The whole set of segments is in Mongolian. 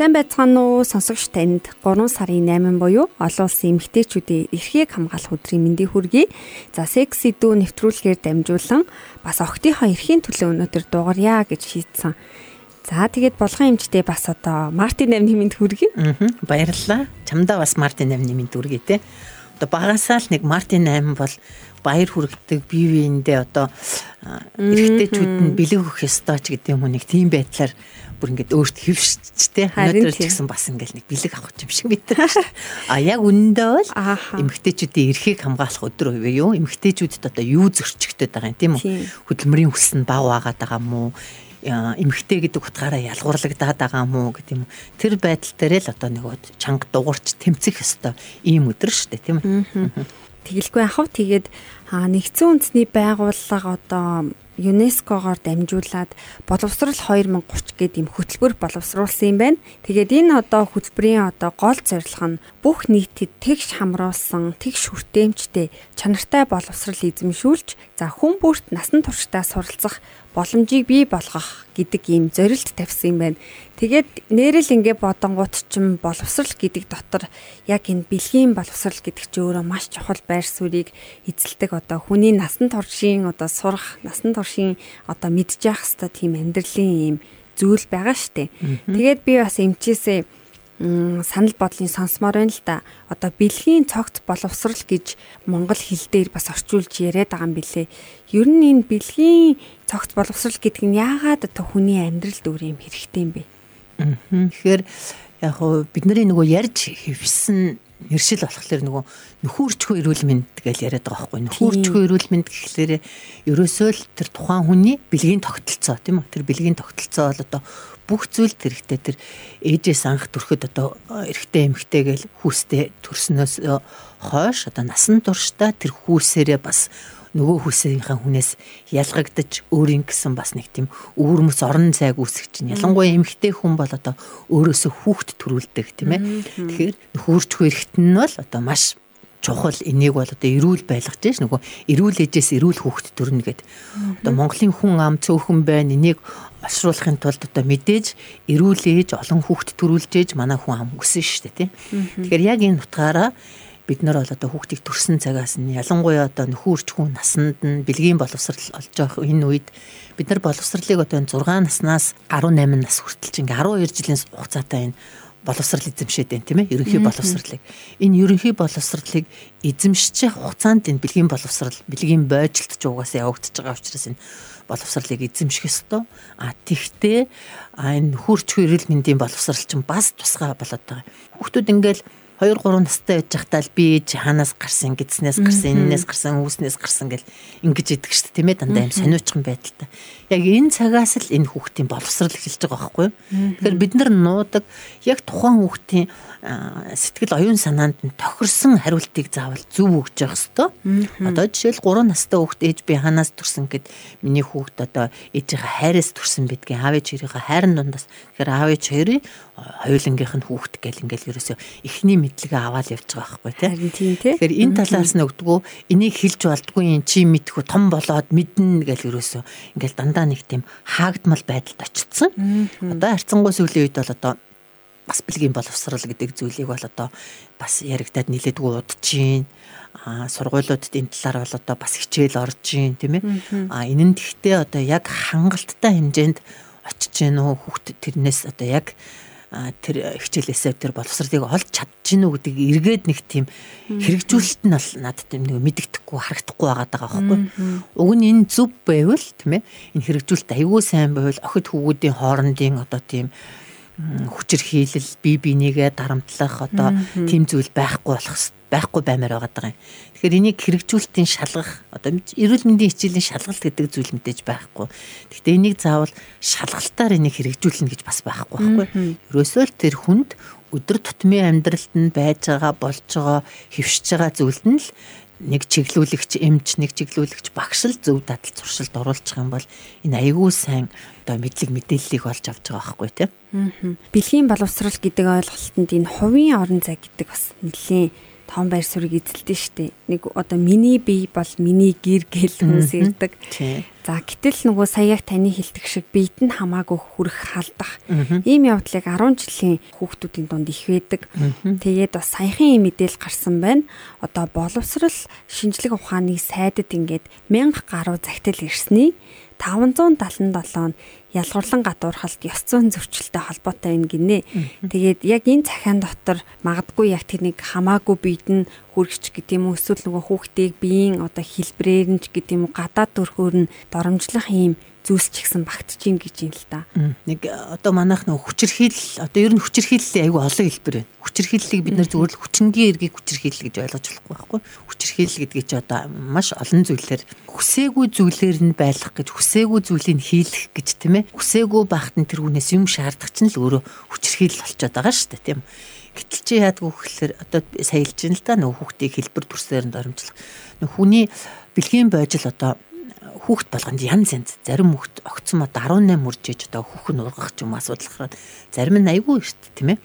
Сайн байцгаана уу сонсогч танд 3 сарын 8 буюу олон улсын эмэгтэйчүүдийн эрхийг хамгаалах өдрийн мэндийг хүргэе. За секс идүү нэвтрүүлгээр дамжуулан бас охтынхоо эрхийн төлөө өнөөдөр дуугарья гэж шийдсэн. За тэгээд болгон эмчтэй бас одоо Мартин 8-ны мэнд хүргэе. Аа баярлалаа. Чамдаа бас Мартин 8-ны мэнд хүргэе те. Одоо багасаа л нэг Мартин 8 бол баяр хүргэдэг бие биендээ одоо эрэгтэйчүүд нь бэлэг өгөх ёстой ч гэдэг юм уу нэг тийм байдлаар бүр ингээд өөрт хөвшчтэй өнөөдөр ч гэсэн бас ингээд нэг бэлэг авах юм шиг мэдэрч. А яг үнэндээ бол эмгтээчүүдийн эрхийг хамгаалах өдөр үе юу? Эмгтээчүүдэд одоо юу зөрчигдөд байгаа юм тийм үү? Хөдөлмөрийн хүс нь бага байгаад байгаа юм уу? эмхтэй гэдэг утгаараа ялгуурлагдаад байгаа мó гэдэг юм. Тэр байдал дээр л одоо нэг чанга дуурч тэмцэх ёстой ийм өдөр шүү дээ тийм үү. Тэгэлгүй яхав тэгээд нэгдсэн үндэсний байгууллага одоо ЮНЕСКОгоор дамжуулаад боловсрал 2030 гэдэг юм хөтөлбөр боловсруулсан юм байна. Тэгээд энэ одоо хөтөлбөрийн одоо гол зорилго нь бүх нийтэд тэгш хамруулсан, тэгш хүртээмжтэй чанартай боловсрал эзэмшүүлж, за хүн бүрт насан туршдаа суралцах боломжийг бий болгох гэдэг ийм зорилт тавьсан юм байна. Тэгээд нэрэл ингээ бодонгууд ч боловсрал гэдэг дотор яг энэ бэлгийн боловсрал гэдэг чи өөрөө маш чухал байр суурийг эзэлдэг одоо хүний насан туршийн одоо сурах, насан туршийн одоо мэдж явах хэвээр тийм амьдралын ийм зүйл байгаа штэ. Тэгээд би бас эмчээсээ санал бодлын сонсомоор байна л да. Одоо бэлгийн цогц боловсрал гэж монгол хэл дээр бас орчуулж яриад байгаа юм билэ. Ер нь энэ бэлгийн цогц боловсрал гэдэг нь яагаад одоо хүний амьдралд өөр юм хэрэгтэй юм бэ? Тэгэхээр яг хуу бидний нөгөө ярьж хөвсөн нэршил болохоор нөгөө нөхөрчхөө эрүүл мэнд гэж яриад байгаа байхгүй. Нөхөрчхөө эрүүл мэнд гэхлээр ерөөсөө л тэр тухайн хүний бэлгийн тогтолцоо тийм үү? Тэр бэлгийн тогтолцоо бол одоо бүх зүйл тэрэгтэй тэр ээжээс анх төрөхөд одоо эрэгтэй эмэгтэй гэл хүүстэй төрснөөс хойш одоо насан туршдаа тэр хүүсээрээ бас нөгөө хүсийнхаа хүнээс ялгагдаж өөрийн гэсэн бас нэг тийм өвөрмөс орон зайг үүсгэж чинь ялангуяа эмэгтэй хүн бол одоо өөрөөсөө хүүхд төрүүлдэг тийм ээ. Тэгэхээр нөхөрч хэрэгтэн нь бол одоо маш чухал энийг бол одоо эрүүл байлгаж шээ нөгөө эрүүл ээжээс эрүүл хүүхд төрнө гэд. Одоо Монголын хүн ам цөөхөн байна энийг олшруулахын тулд одоо мэдээж эрүүл ээж олон хүүхд төрүүлж ээж манай хүн ам өсөн шүү дээ тийм. Тэгэхээр яг энэ утгаараа бид нар бол одоо хүүхдийг төрсэн цагаас нь ялангуяа одоо нөхөрч хүн насанд нь бэлгийн боловсрал олж явах энэ үед бид нар боловсралыг одоо 6 наснаас 18 нас хүртэл чинь 12 жилийн хугацаатай энэ боловсрал эзэмшээд байна тийм ээ? Ерөнхий боловсралыг. Энэ ерөнхий боловсралыг эзэмшчих хугацаанд энэ бэлгийн боловсрал бэлгийн бойжилт ч угаасаа явагдаж байгаа учраас энэ боловсралыг эзэмших ёстой. А тэгтээ энэ хурц хөрөл мэндийн боловсрал чинь бас тусгай болоод байгаа. Хүүхдүүд ингээл 2 3 настай байж захтаа л би ээж ханаас гарсан гэдснээс гарсан энэс гарсан үүснээс гарсан гэл ингэж идэг шүү дээ тийм ээ дандаа юм сониучхан байдалтай. Яг энэ цагаас л энэ хүүхдийн боловсрал эхэлж байгаа байхгүй юу? Тэгэхээр бид нар нуудаг яг тухайн хүүхдийн сэтгэл оюун санаанд нь тохирсон хариултыг заавал зөв өгч явах хэвээр. Одоо жишээл 3 настай хүүхд ээж би ханаас төрсэн гэд миний хүүхд одоо ээжийнхээ хайраас төрсэн бидгийн аав ээж хоёрын хайрын дундаас тэгэхээр аав ээж хоёрын хоёулангийнх нь хүүхд гэл ингээл ерөөсөө эхний мэдлэгээ аваад явж байгаа байхгүй тий. Тэгэхээр энэ талаас нь өгдгөө энийг хэлж болдгүй юм чи мэдхүү том болоод мэднэ гэл ерөөсөө ингээл дандаа нэг тийм хаагдмал байдалд очсон. Одоо харцангуй сүүлийн үед бол одоо бас бэлгийн боловсрал гэдэг зүйлийг бол одоо бас яригадад нилээдгүй удаж гин. А сургуулиудад энэ талаар бол одоо бас хичээл орж гин тийм ээ. А энэ нь тэгтээ одоо яг хангалттай хэмжээнд очиж гин үү хүүхд тэрнээс одоо яг тэр хичээлээсээ тэр боловсролыг олж чадчихна уу гэдэг эргээд нэг тийм хэрэгжүүлэлт нь бол надад тийм нэг мэддэхгүй харагдахгүй байгаад байгаа байхгүй. Уг нь энэ зүв байвал тийм ээ энэ хэрэгжүүлэлт аюул сайн байвал охид хүүгүүдийн хоорондын одоо тийм хүчирхийлэл бие бинийгээ дарамтлах одоо тийм зүйл байхгүй болох байхгүй баймаар байгаа юм. Тэгэхээр энийг хэрэгжүүлэлтийн шалгах одоо эрүүл мэндийн хичээлийн шалгалт гэдэг зүйл мэдээж байхгүй. Гэхдээ энийг заавал шалгалтаар энийг хэрэгжүүлнэ гэж бас байхгүй байхгүй. Ерөөсөө л тэр хүнд өдөр тутмын амьдралд нь байж байгаа болж байгаа хөвшиж байгаа зүйлд нь л нэг чиглүүлэгч эмч нэг чиглүүлэгч багш л зөв дадал зуршилд оруулчих юм бол энэ аягүй сайн одоо мэдлэг мэдээллийг олж авч байгаа байхгүй тийм. Бэлгийн боловсрал гэдэг ойлголтод энэ хувийн орон зай гэдэг бас нэлээд том байр суурийг эзэлдэг штэ. Нэг одоо миний бие бол миний гэр гэл хүмүүс ирдэг. За гэтэл нөгөө саяг таны хэлдэг шиг биед нь хамаагүй хүрэх халдах. Ийм явдлыг 10 жилийн хүүхдүүдийн дунд их байдаг. Тэгээд бас саяхан ийм мэдээлэл гарсан байна. Одоо боловсрал шинжлэх ухааны сайдад ингээд 1000 гаруй загтал ирсний 577 нь ялгуурлан гадуурхалт ёс зүйн зөрчилтэй холбоотой юм гинэ. Тэгээд яг энэ цахиан дотор магадгүй яг тэр нэг хамаагүй биед нь хүргэж гэдэг юм уу эсвэл нөгөө хүүхдийг биеийн одоо хэлбрээр нь ч гэдэг юм уу гадаад төрхөөр нь доромжлох юм зүйлс ч гэсэн багтж ийн гэж юм л да. Нэг одоо манайх нөх хүчирхийлэл одоо ер нь хүчирхийллийн аюу олон хэлбэр байна. Хүчирхийллийг бид нэр зөвхөн л хүчингийн эргийг хүчирхийлэл гэж ойлгож болохгүй байхгүй. Хүчирхийлэл гэдгийг чи одоо маш олон зүйлээр хүсээгүй зүйлээр нь байлгах гэж хүсээгүй зүйлийг хийлэх гэж тийм ээ. Хүсээгүй байхад нь тэр хүнээс юм шаардах чинь л өөрөө хүчирхийлэл болчиход байгаа шүү дээ тийм. Гэтэл чи яадгүй гэхэлэр одоо саялж ин л да нөх хүүхдийг хэлбэр төрсөөр нь доромжлох. Нөх хүний бэлгийн бойжл одоо хүүхд болгонд янз янз зарим хүүхд огцом одоо 18 мөржиж одоо хүүхэн ургах ч юм асуудал гараад зарим нь айгүй шүү дээ тийм ээ.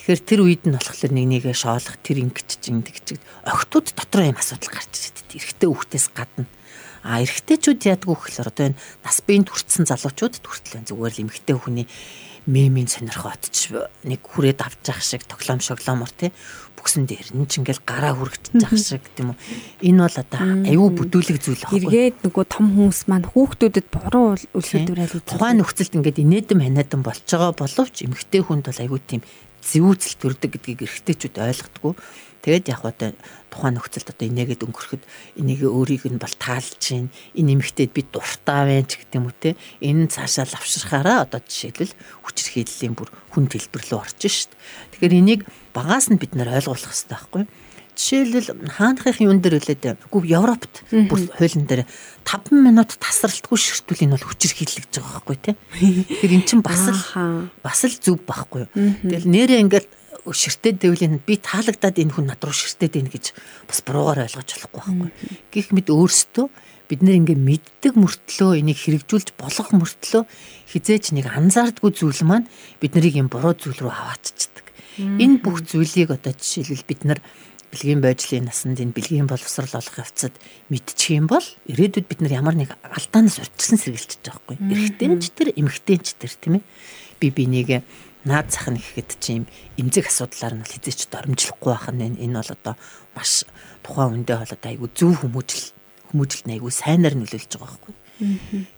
Тэгэхээр тэр үед нь болохоор нэг нэгэ шоолох тэр ингэж чинь тэгж огтуд дотор юм асуудал гарч ирээд эрэгтэй хүүхдээс гадна А эрэгтэйчүүд яадгүй гэхээр одоо энэ нас биеийн төрцсөн залуучууд хүртэл зүгээр л эмэгтэй хүний мемийн сонирхоотч нэг хүрээд авч явах шиг тоглоом шоглоомор тий бүксэн дээр нь ч ингээл гараа явах шиг тийм үү. Энэ бол одоо аюу бүдүүлэг зүйл аахгүй. Эргээд нөгөө том хүмүүс маань хүүхдүүдэд буруу үлгэрдүүрэл үздэг тухайн нөхцөлд ингээд инээдэм ханиадан болж байгаа боловч эмэгтэй хүнд бол аюу тийм зэвүүцэл төрдөг гэдгийг эрэгтэйчүүд ойлгодгоо Тэгээд яг одоо тухайн нөхцөлд одоо инээгээд өнгөрөхөд энийг өөрийг нь бол таалж чинь энэ нэмэгтээд би дуртай байна ч гэдэг юм уу те энэ цаашаа лавшрахаараа одоо жишээлбэл хүчирхийллийн бүр хүн хэлбэр рүү орж шít. Тэгэхээр энийг багаас нь бид нэр ойлгуулах хэрэгтэй байхгүй? Жишээлбэл хаанхын юун дээр үлээд үгүй Европт бүр хуулийн дээр 5 минут тасралтгүй ширтүүл энэ бол хүчирхийлэл гэж байгаа байхгүй тий. Тэгэхээр эн чинь бас л бас л зүв байхгүй. Тэгэл нэрээ ингээд ширтээд дэвлийн би таалагдаад энэ хүн над руу ширтээд байна гэж бас буруугаар ойлгож болохгүй байхгүй. Гэх мэд өөрсдөө бид нэр ингээ мэддэг мөртлөө энийг хэрэгжүүлж болох мөртлөө хизээч нэг анзаардгүй зүйл маань бид нарыг юм буруу зүйл рүү хавааччихдаг. Энэ бүх зүйлийг одоо жишээлбэл бид нар бэлгийн байдлын насанд энэ бэлгийн боловсрал олох явцад мэдчих юм бол ирээдүйд бид нар ямар нэг алдаанаас урьдчилан сэргийлчих жоохгүй. Эрэгтэйч тэр эмэгтэйч тэр тийм ээ. Би бинийг наад зах нь гэхэд чи юм эмзэг асуудлаар нь хизээч доромжлохгүй байх нь энэ бол одоо маш тухайн үндэ бол одоо айгүй зөв хүмүүжил хүмүүжилт нь айгүй сайнаар нөлөөлж байгаа байхгүй.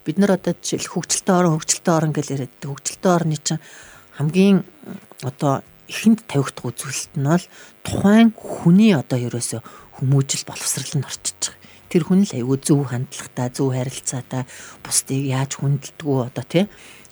Бид нар одоо жишээл хөгжилтэй орон хөгжилтэй орон гэж яриад хөгжилтэй орны чинь хамгийн одоо ихэнд тавигдах үзүүлэлт нь бол тухайн хүний одоо ерөөсө хүмүүжил боловсрал нь орчиж байгаа. Тэр хүн л айгүй зөв хандлагатай, зөв харилцаатай, бусдыг яаж хүндэлдэггүй одоо тий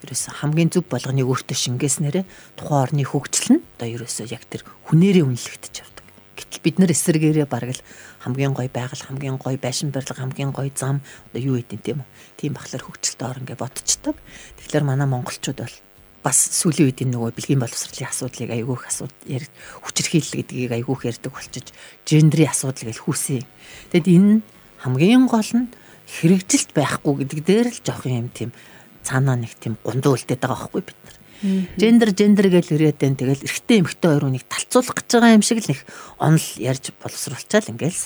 ерөөсө хамгийн зөв болгоныг өөртөө шингээснээрээ тухайн орны хөгжил нь одоо ерөөсө яг тэр хүнээрээ үнэлэгдэж явдаг. Гэтэл бид нар эсэргээрээ бараг л хамгийн гой байгаль, хамгийн гой байшин барилга, хамгийн гой зам одоо юу гэдэг тийм үү? Тийм бахлаар хөгжилтэй орн гэж бодцдог. Тэгэхээр манай монголчууд бол бас сүүлийн үед нөгөө бэлгийн боловсролын асуудлыг айгүйх асуудал яриг хүчирхийлэл гэдгийг айгүйх ярьдаг болчиж гендрийн асуудал гэж хүүсэн. Тэгэд энэ хамгийн гол нь хэрэгжилт байхгүй гэдэг дээр л жоох юм тийм цаанаа нэг тийм гундуу үлдээд байгаа байхгүй бид нар. Гендер гендер гэж ирээд байна. Тэгэл эрэгтэй эмэгтэй хоёр үнийг талцуулах гэж байгаа юм шиг л нэг онол ярьж боловсруулчаал ингээл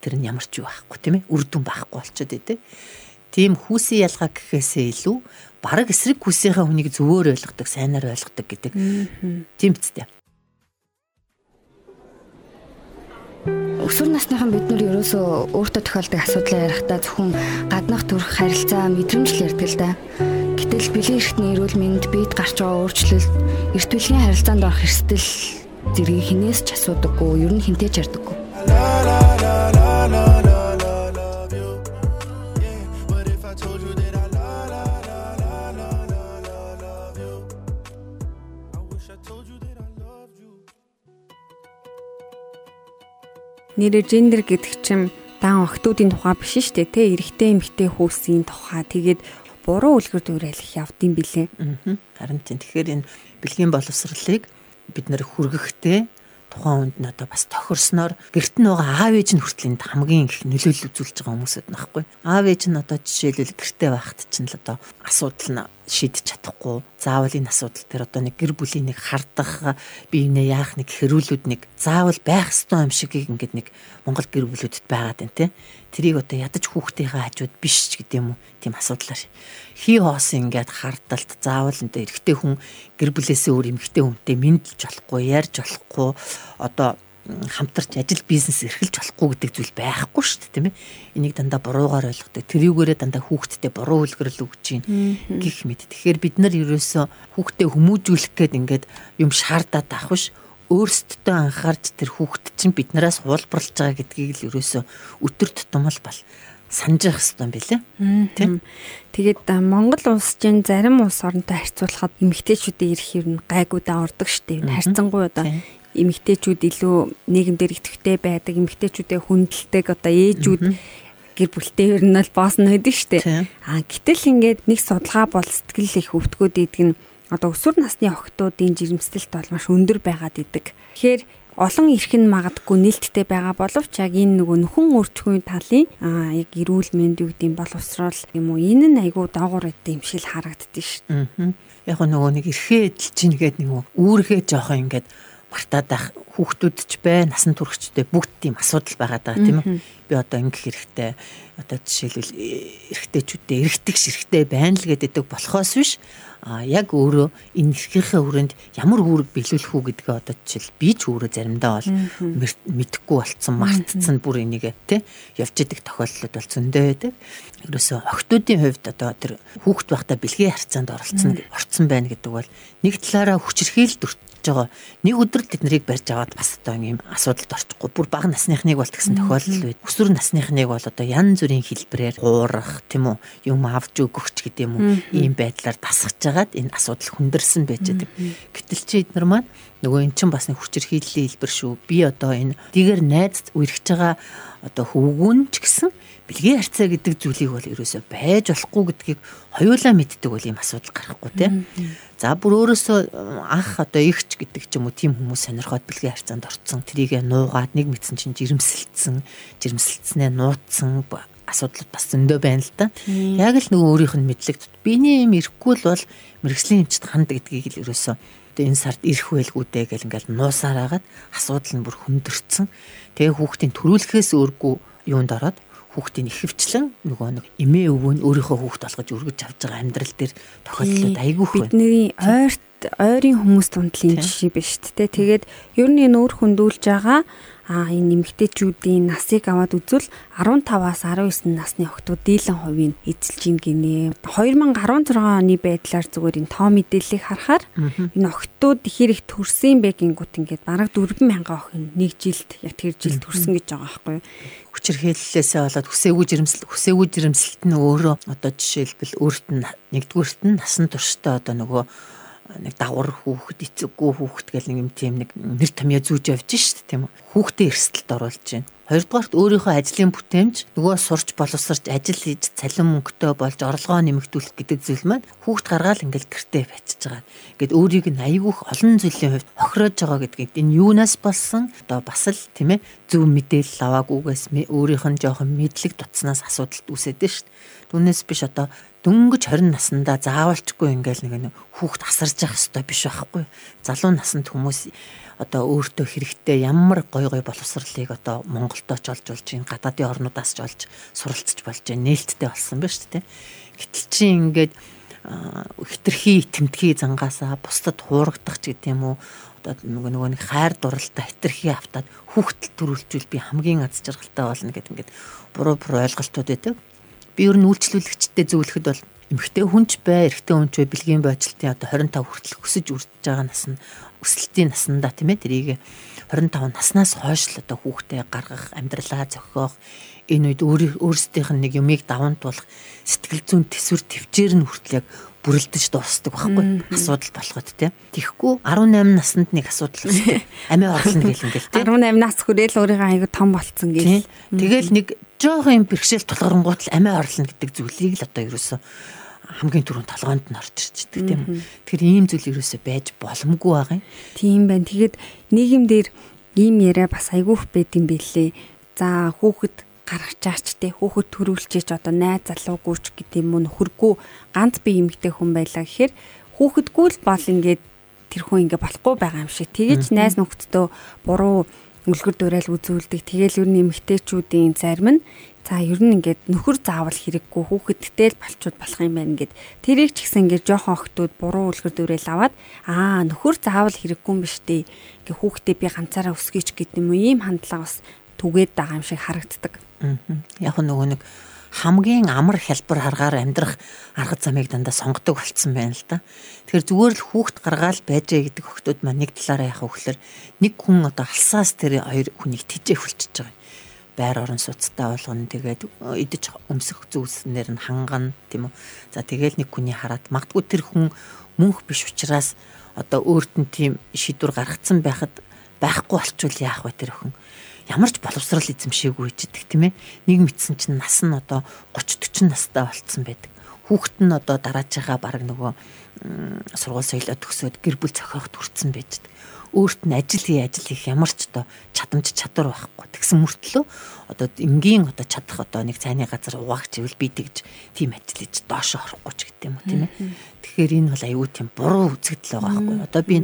тэр нь ямар ч юу байхгүй тийм ээ. Үр дүн байхгүй болчиход идэв. Тийм хүүсийн ялгаа гэхээсээ илүү бараг эсрэг хүсийнхаа хүнийг зөвөр ойлгодог, сайнаар ойлгодог гэдэг. Тийм биз дээ. Өсвөр насныхан бид нар ерөөсөө өөртөө тохиолдог асуудлаа ярихдаа зөвхөн гаднах төрх харилцаа мэдрэмж л ярьдаг л да. Гэтэл бэлэн эрхтний эрүүл мэнд биед гарч байгаа өөрчлөлт эрт бүлгийн харилцаанд орох эрсдэл зэргийг хинээс ч асуудаггүй, ер нь хинтээ ч ярьдаггүй. Нэрэ гендер гэдэг чинь дан охтуудын тухай биш шүү дээ. Тэ эрэгтэй эмэгтэй хүүсийн тухай тэгээд буруу үлгэр дуурайлах явдсан билээ. Харин тийм. Тэгэхээр энэ бэлгийн боловсролыг бид нэр хүргэхдээ тухайн үнд нь одоо бас тохирсноор гэрт нь байгаа аав ээж нь хүртэл энд хамгийн их нөлөөлөл үзүүлж байгаа хүмүүсэд нахгүй. Аав ээж нь одоо жишээлбэл гэртээ байхад чинь л одоо асуудал нь шийдэж чадахгүй заавал энэ асуудал дээр одоо нэг гэр бүлийн нэг хардах биенээ яах нэг хэрүүлүүд нэг заавал байх ёстой юм шиг ингээд нэг Монгол гэр бүлүүдэд байгаад байна те тэрийг одоо ядаж хүүхдийнхээ хажууд биш ч гэдэг юм уу тийм асуудлаар хий хоос ингээд хардталт заавал энэ эрэгтэй хүн гэр бүлээсээ өөр эмэгтэй хүнтэй мэдлж болохгүй ярьж болохгүй одоо хамтарч ажил бизнес эрхэлж болохгүй гэдэг зүйл байхгүй шүү дээ тийм ээ. Энийг дандаа буруугаар ойлгодог. Тэрүүгээрээ дандаа хүүхдтэй буруу үлгэрэл өгч чинь гих мэд. Тэгэхээр бид нар ерөөсөө хүүхдээ хүмүүжүүлэх гээд ингээд юм шаардаад авах биш өөрсдөө анхаарч тэр хүүхд чинь биднээс хуулбарлаж байгаа гэдгийг л ерөөсөө өтөр тутам л бал санаж явах хэрэгтэй юм билэ. Тийм. Тэгээд Монгол улс чинь зарим улс оронтой харьцуулахад эмэгтэйчүүдийн эрх юм гайгуудаа ордог штеп. Харьцангуй одоо эмэгтэйчүүд илүү нийгэмдэр идэвхтэй байдаг, эмэгтэйчүүдэд хүндэлдэг одоо ээжүүд гэр бүлтэй ер нь бол боосно байдаг штэ. А гэтэл ингээд нэг судалгаа бол сэтгэл их өвтгөөд идэг нь одоо өсвөр насны охтуудын жирэмслэлт бол маш өндөр байгаад идэг. Тэгэхээр олон эрх нь магадгүй нээлттэй байгаа боловч яг энэ нөгөө нөхөн өртгөний талын аа яг эрүүл мэнд юу гэдэм боловсрол юм уу энэ нь айгүй доогуур гэдэг юм шиг харагддээ шүү. Аа. Яг нөгөө нэг эрхээ эдэлж ийн гэдэг нэг үүргээ жоохон ингээд мартаад байх хүүхдүүд ч бай насан туршидтэй бүгд тийм асуудал байгаа тийм үү би одоо ингэх хэрэгтэй одоо жишээлбэл эрэгтэйчүүдтэй эрэгтэгш эрэгтэй байна л гэдэг болохоос биш а яг өөрөө энэ эрхийнхээ хүрээнд ямар үүрэг биелүүлэх үү гэдгээ одоо жишээл би ч өөрөө заримдаа бол мэдэхгүй болцсон мартцсан бүр энийг те явж идэг тохиолдлууд бол зөндөө байдаг. Ерөөсөө охтуудын хувьд одоо тэр хүүхд байхдаа бэлгийн харьцаанд оролцсон орцсон байна гэдэг бол нэг талаараа хүчрхийлд байгаа. Нэг өдөр тэд нарыг барьж аваад бас одоо ийм асуудалд орчихгүй. Бүр бага насныхныг бол тэгсэн тохиолдол байд. Өсвөр насныхныг бол одоо янз бүрийн хэлбэрээр хуурах тийм үү? Юм авч өгөх ч гэдэг юм уу? Ийм байдлаар тасгаж жагаад энэ асуудал хүндэрсэн байж байгаа. Гэтэл чи эднэр маань нөгөө эн чинь бас нэг хүчирхийллийн хэлбэр шүү. Би одоо энэ дигээр найз үерхэж байгаа одоо хөвгүүн ч гэсэн бэлгийн харьцаа гэдэг зүйлийг бол ерөөсөө байж болохгүй гэдгийг хоёулаа мэддэг бол ийм асуудал гарахгүй тийм. За бүр өөрөөсөө анх одоо ихч гэдэг ч юм уу тийм хүмүүс сонирхоод бэлгийн харьцаанд орцсон. Тэрийг нуугаад нэг мэдсэн чинь жирэмсэлцсэн, жирэмсэлцснээ нууцсан асуудлууд бас зөндөө байна л да. Яг л нөгөө өөрийнх нь мэдлэг биний юм ирэхгүй л бол мэрэгслийн эмчт ханд гэдгийг л ерөөсөө энэ сард ирэх байлгүй дээ гэл ингээл нуусаар агаад асуудал нь бүр хүндэрсэн. Тэгээ хүүхдийн төрүүлэхээс өөргүй юунд ороод хүүхдийн ихэвчлэн нөгөө нэг эмээ өвөө нь өөрийнхөө хүүхд болгож өргөж авч байгаа амьдрал дээр тохиолдлууд айгүйх байна. Бидний ойрт ойрын хүмүүс тундлын жишээ биш үү. Тэгээд ер нь энэ өөр хүндүүлж байгаа а энэ нэмэгтэйчүүдийн насыг аваад үзвэл 15-аас 19 насны охтууд дийлэн хувийн эзэлж ийн гинэ. 2016 оны байдлаар зүгээр энэ тоо мэдээллийг харахаар энэ охтууд хэр их төрсөн бэ гингүүт ингээд бараг 4000 охин нэг жилд яг тэр жилд төрсөн гэж байгаа байхгүй юу? хүчирхээллээсээ болоод хүсээгүй жирэмсэл хүсээгүй жирэмсэлт нь өөрөө одоо жишээлбэл өөрт нь нэгдүгüрт нь насан туршдаа одоо нөгөө нэг давар хүүхэд эцэггүй хүүхэд гэл нэг юм тийм нэг нэр томьёо зүүж явж шít тийм үү хүүхдээ эрсдэлд оруулж байна. Хоёрдугаарт өөрийнхөө ажлын бүтээмж нөгөө сурч боловсарч ажил хийж цалин мөнгөтэй болж орлогоо нэмэгдүүлэх гэдэг зүйл маань хүүхд гаргаал ингээл гэртээ байцж байгаа. Ингээд өөрийг нь аягүйх олон зүйлийн хувьд хохироож байгаа гэдгийг энэ юунаас болсон одоо бас л тийм ээ зөв мэдээлэл аваагүйгээс өөрийнх нь жоохон мэдлэг дутснаас асуудалт үүсэдэж шít. Түүнээс биш одоо дөнгөж 20 наснда заавалчгүй ингээл нэг хүүхд асарж явах хэрэгтэй биш байхгүй. Залуу наснд хүмүүс одоо өөртөө хэрэгтэй ямар гой гой боловсролыг одоо Монголдо ч олж болж байна гадаадын орнуудаас ч олж суралцж болж нээлттэй болсон байна шүү дээ. Гэтэл чи ингээд хитрхи тэмтгий зангаасаа бусдад хуурагдах ч гэдэм үү одоо нөгөө нөгөө нэг хайр дурлалтаа хитрхи автаад хүүхдэл төрүүлжүүл би хамгийн аз жаргалтай болно гэд ингээд буруу буруу ойлголтууд байдаг би ер нь үйлчлүүлэгчтэй зөвлөхөд бол эмэгтэй хүнч бай, эрэгтэй хүнч бай бэлгийн бочлтын одоо 25 хүртэл өсөж үрдэж байгаа нас нь өсөлтийн наснда тийм ээ тэрийг 25 наснаас хойш л одоо хүүхдээ гаргах, амьдралаа зохиох энэ үед өөр өөрсдийнх нь нэг юмыг даван туулах сэтгэл зүйн төсвөр төвчээр нь хүртэл яг бүрэлдэж дуусдаг байхгүй асуудал болоход те. Тэгэхгүй 18 наснд нэг асуудал. Амиа орлно гэл ингээл те. 18 нас хүрээл өөрийгөө аягүй том болцсон гэл. Тэгэл нэг жоохон юм бэрхшээл тулгарнгууд л амиа орлно гэдэг зүйлийг л одоо ерөөсөө хамгийн түрүүнд толгоонд нь орж ирчихдэг тийм. Тэгэхээр ийм зүйл ерөөсөө байж боломгүй байгаа юм. Тийм байна. Тэгээд нийгэмдэр ийм яриа бас айгүйх байд юм бэлээ. За хүүхэд гаргачаач те хүүхэд төрүүлчихэж одоо найз залуугүйч гэдэг юм уу нөхөргүй ганц би эмэгтэй хүн байлаа гэхээр хүүхэдгүй л бол ингээд тэр хүн ингээ болохгүй байгаа юм шиг. Тэгэж найз нөхдөдөө буруу үлгэр дуурайл үзүүлдэг. Тэгэл ер нь эмэгтэйчүүдийн зарим нь за ер нь ингээд нөхөр заавал хэрэггүй хүүхэдтэй л болчууд болох юм байна гэд. Тэрийг ч гэсэн ингээд жоохон охтууд буруу үлгэр дуурайл аваад аа нөхөр заавал хэрэггүй юм биш дээ ингээ хүүхдээ би ганцаараа өсгөж гэдэг юм уу ийм хандлага бас түгээд байгаа юм шиг харагддаг Яг нөгөө нэг хамгийн амар хялбар харгаар амьдрах арга замыг дандаа сонгодог болцсон байна л да. Тэгэхээр зүгээр л хүүхд гаргаал байжээ гэдэг хөхтүүд маань нэг талаараа яхаа өгөхлөр нэг хүн одоо алсаас тэр хоёр хүнийг тижээ хүлчиж байгаа. Байр орон суцтай болгоно тэгээд идэж өмсөх зүйлснэр нь хангана тийм үү. За тэгээд нэг хүний хараад магтгүй тэр хүн мөнх биш учраас одоо өөрт нь тийм шийдвэр гаргацсан байхад байхгүй болчвол яах вэ тэр хүн ямар ч боловсрал эзэмшээгүй ичдэг тийм ээ. Нэг мэдсэн чинь нас нь одоо 30 40 настай болцсон байдаг. Хүүхэд нь одоо дарааж байгаа баг нөгөө сургууль соёлоо төгсөөд гэр бүл зохиоход хүрсэн байждаг өөрт нь ажил хий ажил хийх ямар ч одоо чадамж чадвар байхгүй. Тэгсэн мөртлөө одоо энгийн одоо чадах одоо нэг цайны газар угаагч ивэл би тэгж тийм ажил хийж доошо орохгүй ч гэдэг юм уу тийм ээ. Тэгэхээр энэ бол аюу тийм буруу үзэгдэл байгаа байхгүй. Одоо би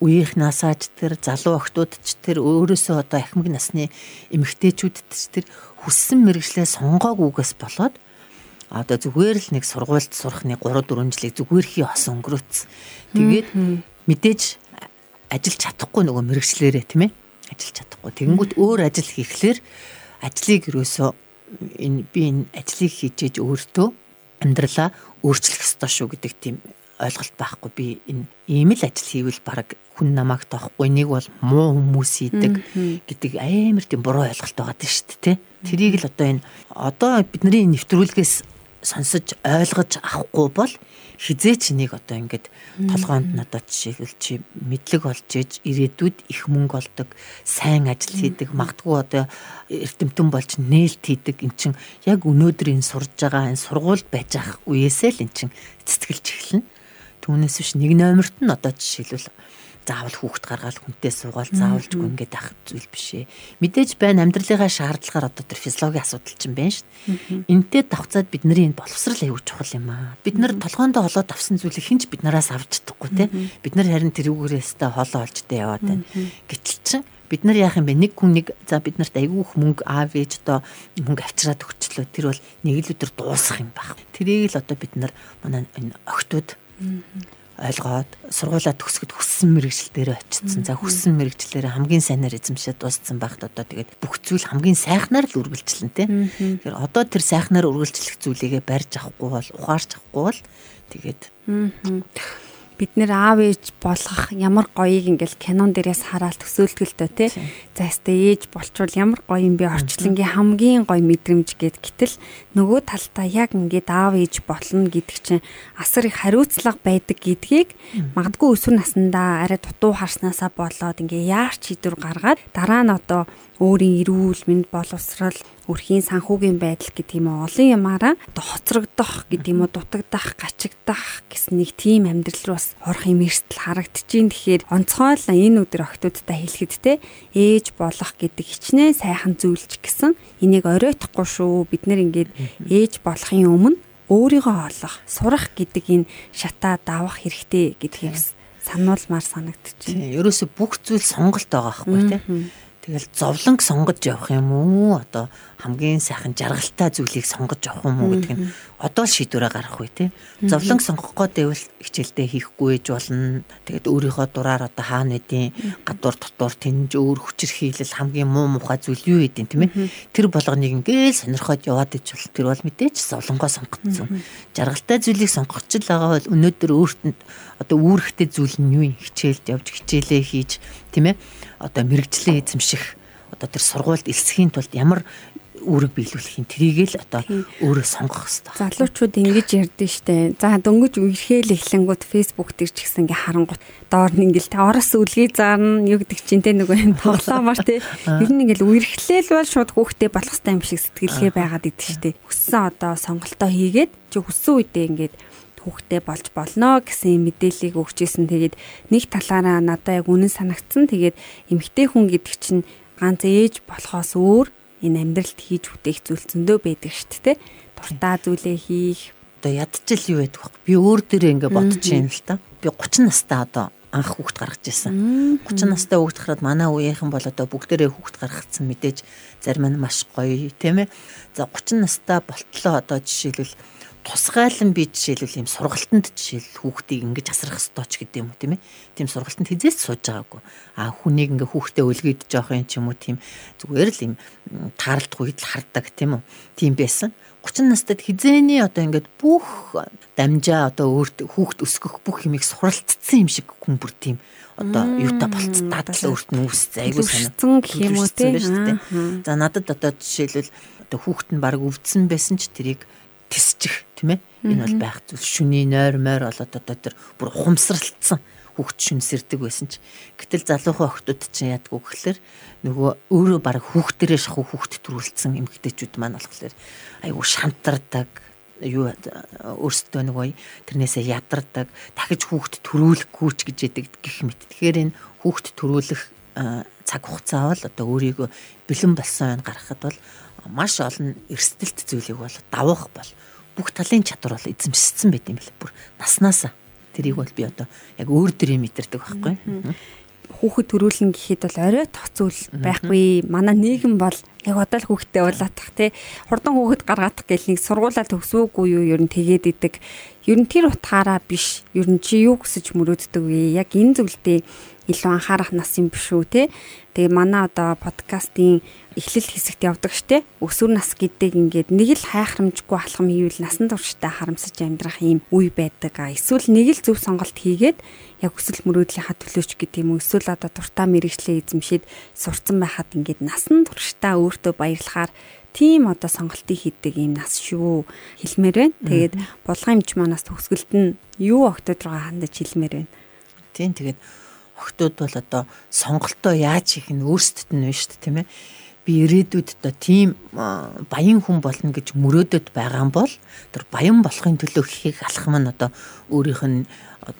үеийнхнаасаач тэр залуу охтууд ч тэр өөрөөсөө одоо ахмаг насны эмэгтэйчүүдэд ч тэр хүссэн мэрэгчлээ сонгоогүйгээс болоод одоо зүгээр л нэг сургуульд сурахны 3 4 жилийг зүгээр хий хос өнгөрөөц. Тэгээд мэдээж ажиллаж чадахгүй нөгөө мэрэгчлэрээ тийм ээ? Ажиллаж чадахгүй. Тэгэнгүүт өөр ажил хийхлээр ажлыг юусоо энэ би энэ ажлыг хийжээж өөртөө амьдралаа өөрчлөх ёстой шүү гэдэг тийм ойлголт байхгүй. Би энэ ийм л ажил хийвэл баг хүн намайг тоохгүй. Нэг бол муу хүмүүс хийдэг гэдэг амар тийм буруу ойлголт байгаа тийм шүү дээ тэрийг л одоо энэ одоо бидний нэвтрүүлгээс сонсож ойлгож авахгүй бол хизээч нэг одоо ингээд толгоонд одоо жишээлбэл чи мэдлэг олж иж ирээдүйд их мөнгө олдог, сайн ажил хийдэг, магадгүй одоо эрдэмтэн болж нээлт хийдэг. Эн чин яг өнөөдөр энэ сурж байгаа энэ сургуульд байж ах үеэсээ л эн чин цэцгэлж эхэлнэ. Түүнээс биш нэг номерт нь одоо жишээлбэл заавал хүүхэд гаргаад хүнтэй суугаал заавалжгүй ингээд ах зүйл биш ээ. Мэдээж байна амьдралынхаа шаардлагаар одоо тэр физиологийн асуудал чинь байна шүү дээ. Энтэй давхцаад бидний энэ боловсрал аягүй чухал юм аа. Бид нар толгоондоо холоод авсан зүйлийг хинч биднараас авч чадахгүй те. Бид нар харин тэрүүгээрээс та хоолоо олж тэ яваад байна. Гэтэл чинь бид нар яах юм бэ? Нэг хүн нэг за бид нарт айгүйх мөнгө аав ээж одоо мөнгө авчираад өгчлөө. Тэр бол нэг л өдөр дуусах юм баг. Тэрийг л одоо бид нар манай энэ охтууд ойлгоод сургуулаа төгсгöd хүссэн мэрэгчлэлээр очсон. За хүссэн мэрэгчлэлээр хамгийн сайнаар эзэмшээд дууссан багт одоо тэгээд бүх зүйл хамгийн сайхнаар л үргэлжлэн тэ. Тэгэхээр одоо тэр сайхнаар үргэлжлэх зүйлийгээ барьж авахгүй бол ухаарч авахгүй бол тэгээд бид нэр аав ээж болгох ямар гоёыг ингээл кинон дээрээс хараад төсөөлтгөлтөө тий. За өстө ээж болчвол ямар гоё юм бэ? Орчлонгийн хамгийн гоё мэдрэмж гэд гэтэл нөгөө талдаа яг ингээд аав ээж болно гэдэг чинь асар их хариуцлага байдаг гэдгийг магадгүй өсвөр насндаа арай дутуу харснаасаа болоод ингээ яарч хідвэр гаргаад дараа нь одоо өөрийн эрүүл мэнд боловсрал өрхийн санхүүгийн байдал гэдэг юм олон ямаараа одоо хоцрогдох гэдэг юм уу дутагдах, гачигдах гэсэн нэг тийм амьдрал руу бас орох юм эрсдэл харагдчихээн. Тэгэхээр онцгой л энэ өдөр охтуудтай хэлэхэд те ээж болох гэдэг хичнээн сайхан зүйлч гэсэн энийг оройтхгүй шүү. Бид нэр ингээд ээж болохын өмнө өөрийгөө олох, сурах гэдэг энэ шатаа давах хэрэгтэй гэдгийг сануулмаар санагдчихэв. Ерөөсө бүх зүйл сонголт байгаа байхгүй тийм Тэгэл зовлонг сонгож явах юм уу? Одоо хамгийн сайхан жаргалтай зүйлийг сонгож явах юм уу гэдэг нь одоо л шийдвэрээ гаргах үе тий. Зовлонг сонгох гэвэл хичээлдээ хийхгүй ээж болно. Тэгээд өөрийнхөө дураар одоо хаана нэдийн гадуур дотор тэнж өөр хүчээр хийлэл хамгийн муу мухай зүйл юу гэдэг тийм ээ. Тэр болгоныг ингээл сонирхоод яваад ич бол тэр бол мэдээч зовлонгоо сонгоцсон. Жаргалтай зүйлийг сонгох ч л байгаа бол өнөөдөр өөртөө одоо үүрэгтэй зүйл нь юу хичээлд явж хичээлээ хийж тийм ээ одоо мэрэгчлээ эзэмших одоо тэр сургуульд элсхийн тулд ямар үүрэг биелүүлэх юм трийг л одоо өөрөө сонгох хэрэгтэй. Залуучууд ингэж ярьдэн штэ. За дөнгөж үерхээл эхлэнгүүд фэйсбુક дээр ч гэсэн ингээ харангуут доор нь ингээл та орос үлгий заарна юу гэдэг чинь те нөгөө тоглоомор те. Ер нь ингээл үерхлээл бол шууд хүүхдээ болох хэрэгтэй юм шиг сэтгэлгээ байгаад идэв штэ. Хүссэн одоо сонголтоо хийгээд чи хүссэн үедээ ингээд хүүхдээ болж болно гэсэн мэдээллийг өгчээсэн. Тэгээд нэг талаараа надад яг үнэн санагдсан. Тэгээд эмгтэй хүн гэдэг чинь ганц ээж болохоос өөр энэ амьдралд хийж бүтээх зүйл зөндөө байдаг шүү дээ. Дуртай зүйлээ хийх. Одоо ядчил юу байдаг вэ? Би өөр дээрээ ингээ бодож юм л та. Би 30 настай одоо анх хүүхд гаргаж ирсэн. 30 настай хүүхд гараад манай үеийнхэн бол одоо бүгдээрээ хүүхд гаргацсан мэдээж зарим нь маш гоё тийм ээ. За 30 настай болтлоо одоо жишээлбэл тусгайлан би жишээлбэл ийм сургалтанд жишээл хүүхдийг ингэж асрах ёстой ч гэдэг юм уу тийм ээ. Тийм сургалтанд хизээс сууж байгаагүй. А хүнийг ингээ хүүхдээ өлгийд жоох юм ч юм уу тийм зүгээр л ийм таарлах үед л хардаг тийм үү. Тийм байсан. 30 настайд хизээний одоо ингээд бүх дамжаа одоо өөрт хүүхд өсгөх бүх юмыг суралцсан юм шиг хүн бүр тийм одоо юутай болцсон дадлаа өөрт нь үүс айгуу санаа гэх юм уу тийм за надад одоо жишээлбэл одоо хүүхд нь баг өвдсөн байсан ч тэрийг тисчих тийм ээ? Энэ бол байх зүйл. Шүний нойр мойр болоод одоо тэр бүр ухамсарлцсан хүүхд шүн сэрдэг байсан ч гэтэл залуухан охтууд чинь яадгүй гэхэлэр нөгөө өөрөө баг хүүхдэрээ шахуу хүүхд төрүүлсэн эмгтээчүүд маань болохоор айгу шантардаг юу өөрсдөө нөгөө тэрнээсээ ядардаг дахиж хүүхд төрүүлэхгүй ч гэж яадаг гэх мэт. Тэгэхээр энэ хүүхд төрүүлэх цаг хугацаа бол одоо өөрийгөө бэлэн болсон гаргахад бол маш олон эрсдэлт зүйлийг бол давах бол бүх талын чадвар бол эзэмшсэн байт юм бэл бүр наснаасаа тэрийг бол би одоо яг өөр дөрөө мэдэрдэг байхгүй. Хүүхэд төрүүлэн гэхэд бол орой зүйл байхгүй. Манай нийгэм бол яг одоо л хүүхдтэй уулаатах тий. Хурдан хүүхэд гаргаадах гэл нэг сургуулаа төгсөөгүй юу ер нь тэгээд идэг. Ер нь тэр утгаараа биш. Ер нь чи юу гэсэж мөрөөддөг вэ? Яг энэ зүйлдээ илүү анхаарах нас юм биш үү те тэгээ манай одоо подкастын эхлэл хэсэгт явдаг штэ. Өсвөр нас гэдэг ингээд нэг л хайхрамжгүй алхам хийвэл насан туршдаа харамсаж амьдрах юм үе байдаг. А эсвэл нэг л зөв сонголт хийгээд яг өсөл мөрөөдлийнхаа төлөөч гэдэг юм эсвэл одоо дуртай мэрэгчлээ эзэмшээд сурцсан байхад ингээд насан туршдаа өөртөө баярлахаар тийм одоо сонголтыг хийдэг юм нас шүү хэлмээр байна. Тэгээд булган эмч манаас төгсгөлд нь юу октод руу хандаж хэлмээр байна. Тийм тэгээд охтууд бол одоо сонголтоо яаж хийх нь өөрсдөд нь байна шүү дээ тийм ээ би ирээдүйд одоо тийм баян хүн болно гэж мөрөөдөд байгаа бол тэр баян болохын төлөө хийх алхам нь одоо өөрийнх нь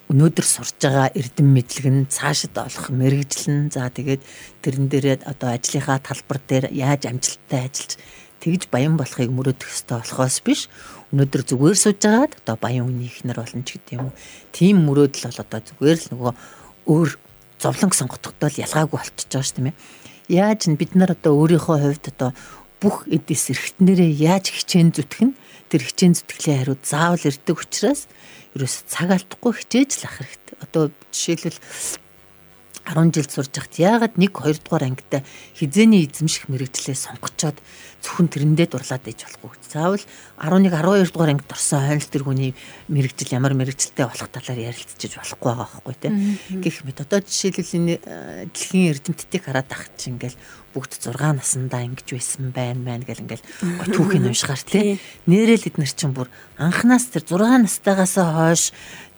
өнөөдөр сурж байгаа эрдэм мэдлэг нь цаашид олох мэрэгжил нь. За тэгээд тэрэн дээрээ одоо ажлынхаа талбар дээр яаж амжилттай ажиллаж тэгж баян болохыг мөрөөдөх ёстой болохоос биш. Өнөөдөр зүгээр сууж байгаад одоо баян үний ихнэр болно ч гэдэг юм уу. Тийм мөрөөдөл бол одоо зүгээр л нөгөө өөр зовлонг сонгохдоо л ялгаагүй болчихж байгаа шүү дээ. Яаж н бид нар одоо өөрийнхөө хувьд одоо бүх эдис эрхтнэрээ яаж хичээн зүтгэн тэр хичээн зүтгэлийн хариуд заавал ирдэг учраас ерөөс цаг алдахгүй хичээж л ах хэрэгтэй. Одоо жишээлбэл 10 жил сурж хахад яагаад 1 2 дугаар ангитай хизээний эзэмших мэрэгчлээ сонгочоод зөвхөн тэрэндээ дурлаад ээж болохгүй. Заавал 11 12 дугаар ангид орсон хойноос тэр хүний мэрэгжил ямар мэрэгжилтэй болох талаар ярилцчих болохгүй байгаа байхгүй тий. Гэх мэт одоо жишээлбэл энэ э, дэлхийн эрдэмтдийг хараад ах чинь ингээл бүгд 6 наснда ингэж байсан байна байна гэл ингээл түүхийг уншихаар тий. Нэрэл эднэр чинь бүр анханаас тэр 6 настайгаас хойш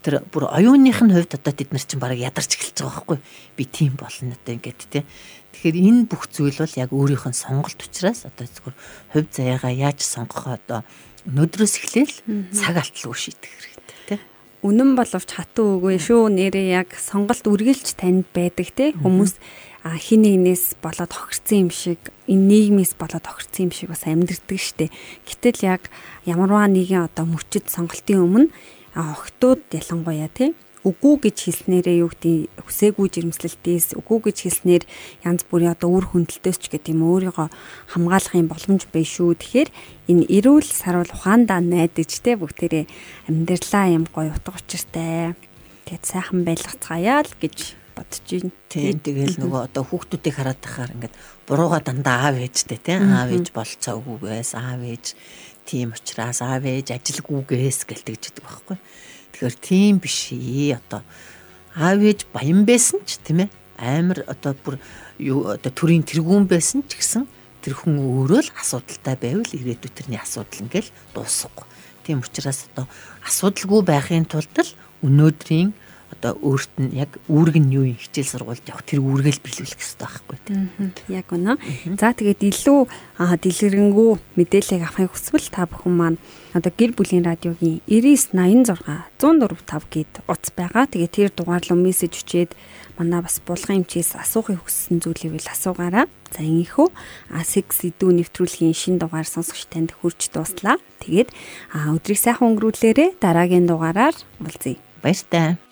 тэр бүр оюуных нь хувьд одоо тэд нар чинь бараг ядарч эхэлж байгаа байхгүй. Би тийм болно одоо ингээд тий. Тэгэхээр энэ бүх зүйл бол яг өөрийнх нь сонголт учраас одоо зөвхөн хувь заяагаа яаж сонгох одоо өнөөдрөөс эхлээл цаг алтлгүй шийдэх хэрэгтэй тий. Үнэн боловч хатуу үгүй шүү. Нэрээ яг сонголт үргэлж танд байдаг тий. Хүмүүс хин нэгнээс болоод хохирцсан юм шиг энэ нийгмээс болоод хохирцсан юм шиг бас амьдрдаг штэ гэтэл яг ямарваа нэгэн одоо мөчөд сонголтын өмнө охтууд ялангуяа тий үгүй гэж хэлснээрээ юу гэдэг хүсээгүй жирэмслэлтээс үгүй гэж хэлснээр янз бүрийн одоо үр хөндлөлтөөс ч гэдэг юм өөрийгөө хамгаалахын боломж бай шүү. Тэгэхээр энэ эрүүл сарвал ухаандаа найдаж те бүгдээрээ амьдралаа юм гоё утга учиртай. Тэгээд сайхан байлгацгаая л гэж бодож байна. Тийм тэгэл нөгөө одоо хүүхдүүдийг хараад тахаар ингээд бурууга дандаа аав ээжтэй те аав ээж болцоогүйгээс аав ээж тийм учраас аав ээж ажилгүйгээс гэлтэгж идэг байхгүй. Тэгэхээр тийм биш ээ одоо аав ээж баян байсан ч тийм ээ амар одоо бүр юу одоо төрийн тэргүүн байсан ч гэсэн тэр хүн өөрөө л асуудалтай байвал ирээдүйд тэрний асуудал ингээл дуусахгүй. Тийм учраас одоо асуудалгүй байхын тулд л өнөөдрийн одоо өөрт нь яг үүрэг нь юу юм хичээл сургуульд явах тэр үүргээл биелүүлэх хэрэгтэй байхгүй тийм. Яг үнэ. За тэгээд илүү дэлгэрэнгүй мэдээлэл авахыг хүсвэл та бүхэн маань одоо гэр бүлийн радиогийн 9986 104.5 гээд утас байгаа. Тэгээд тэр дугаар руу мессеж өчээд манай бас булган эмчээс асуухыг хүссэн зүйлийг л асуугаараа. За ингэхүү А6 сэдвүү нэвтрүүлгийн шин дугаар сонсогч танд хүрч дууслаа. Тэгээд өдрийг сайхан өнгөрүүлээрэ дараагийн дугаараар уулзъя. Баяртай.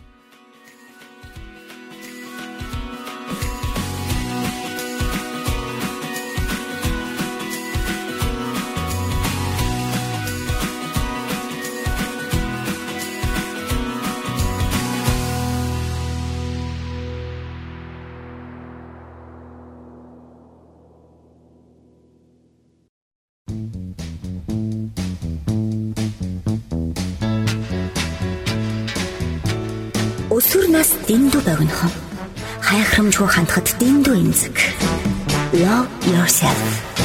Дэндүү богинохон. Хайхрамжгүй хандхад дэндүү эмзэг. Love yourself.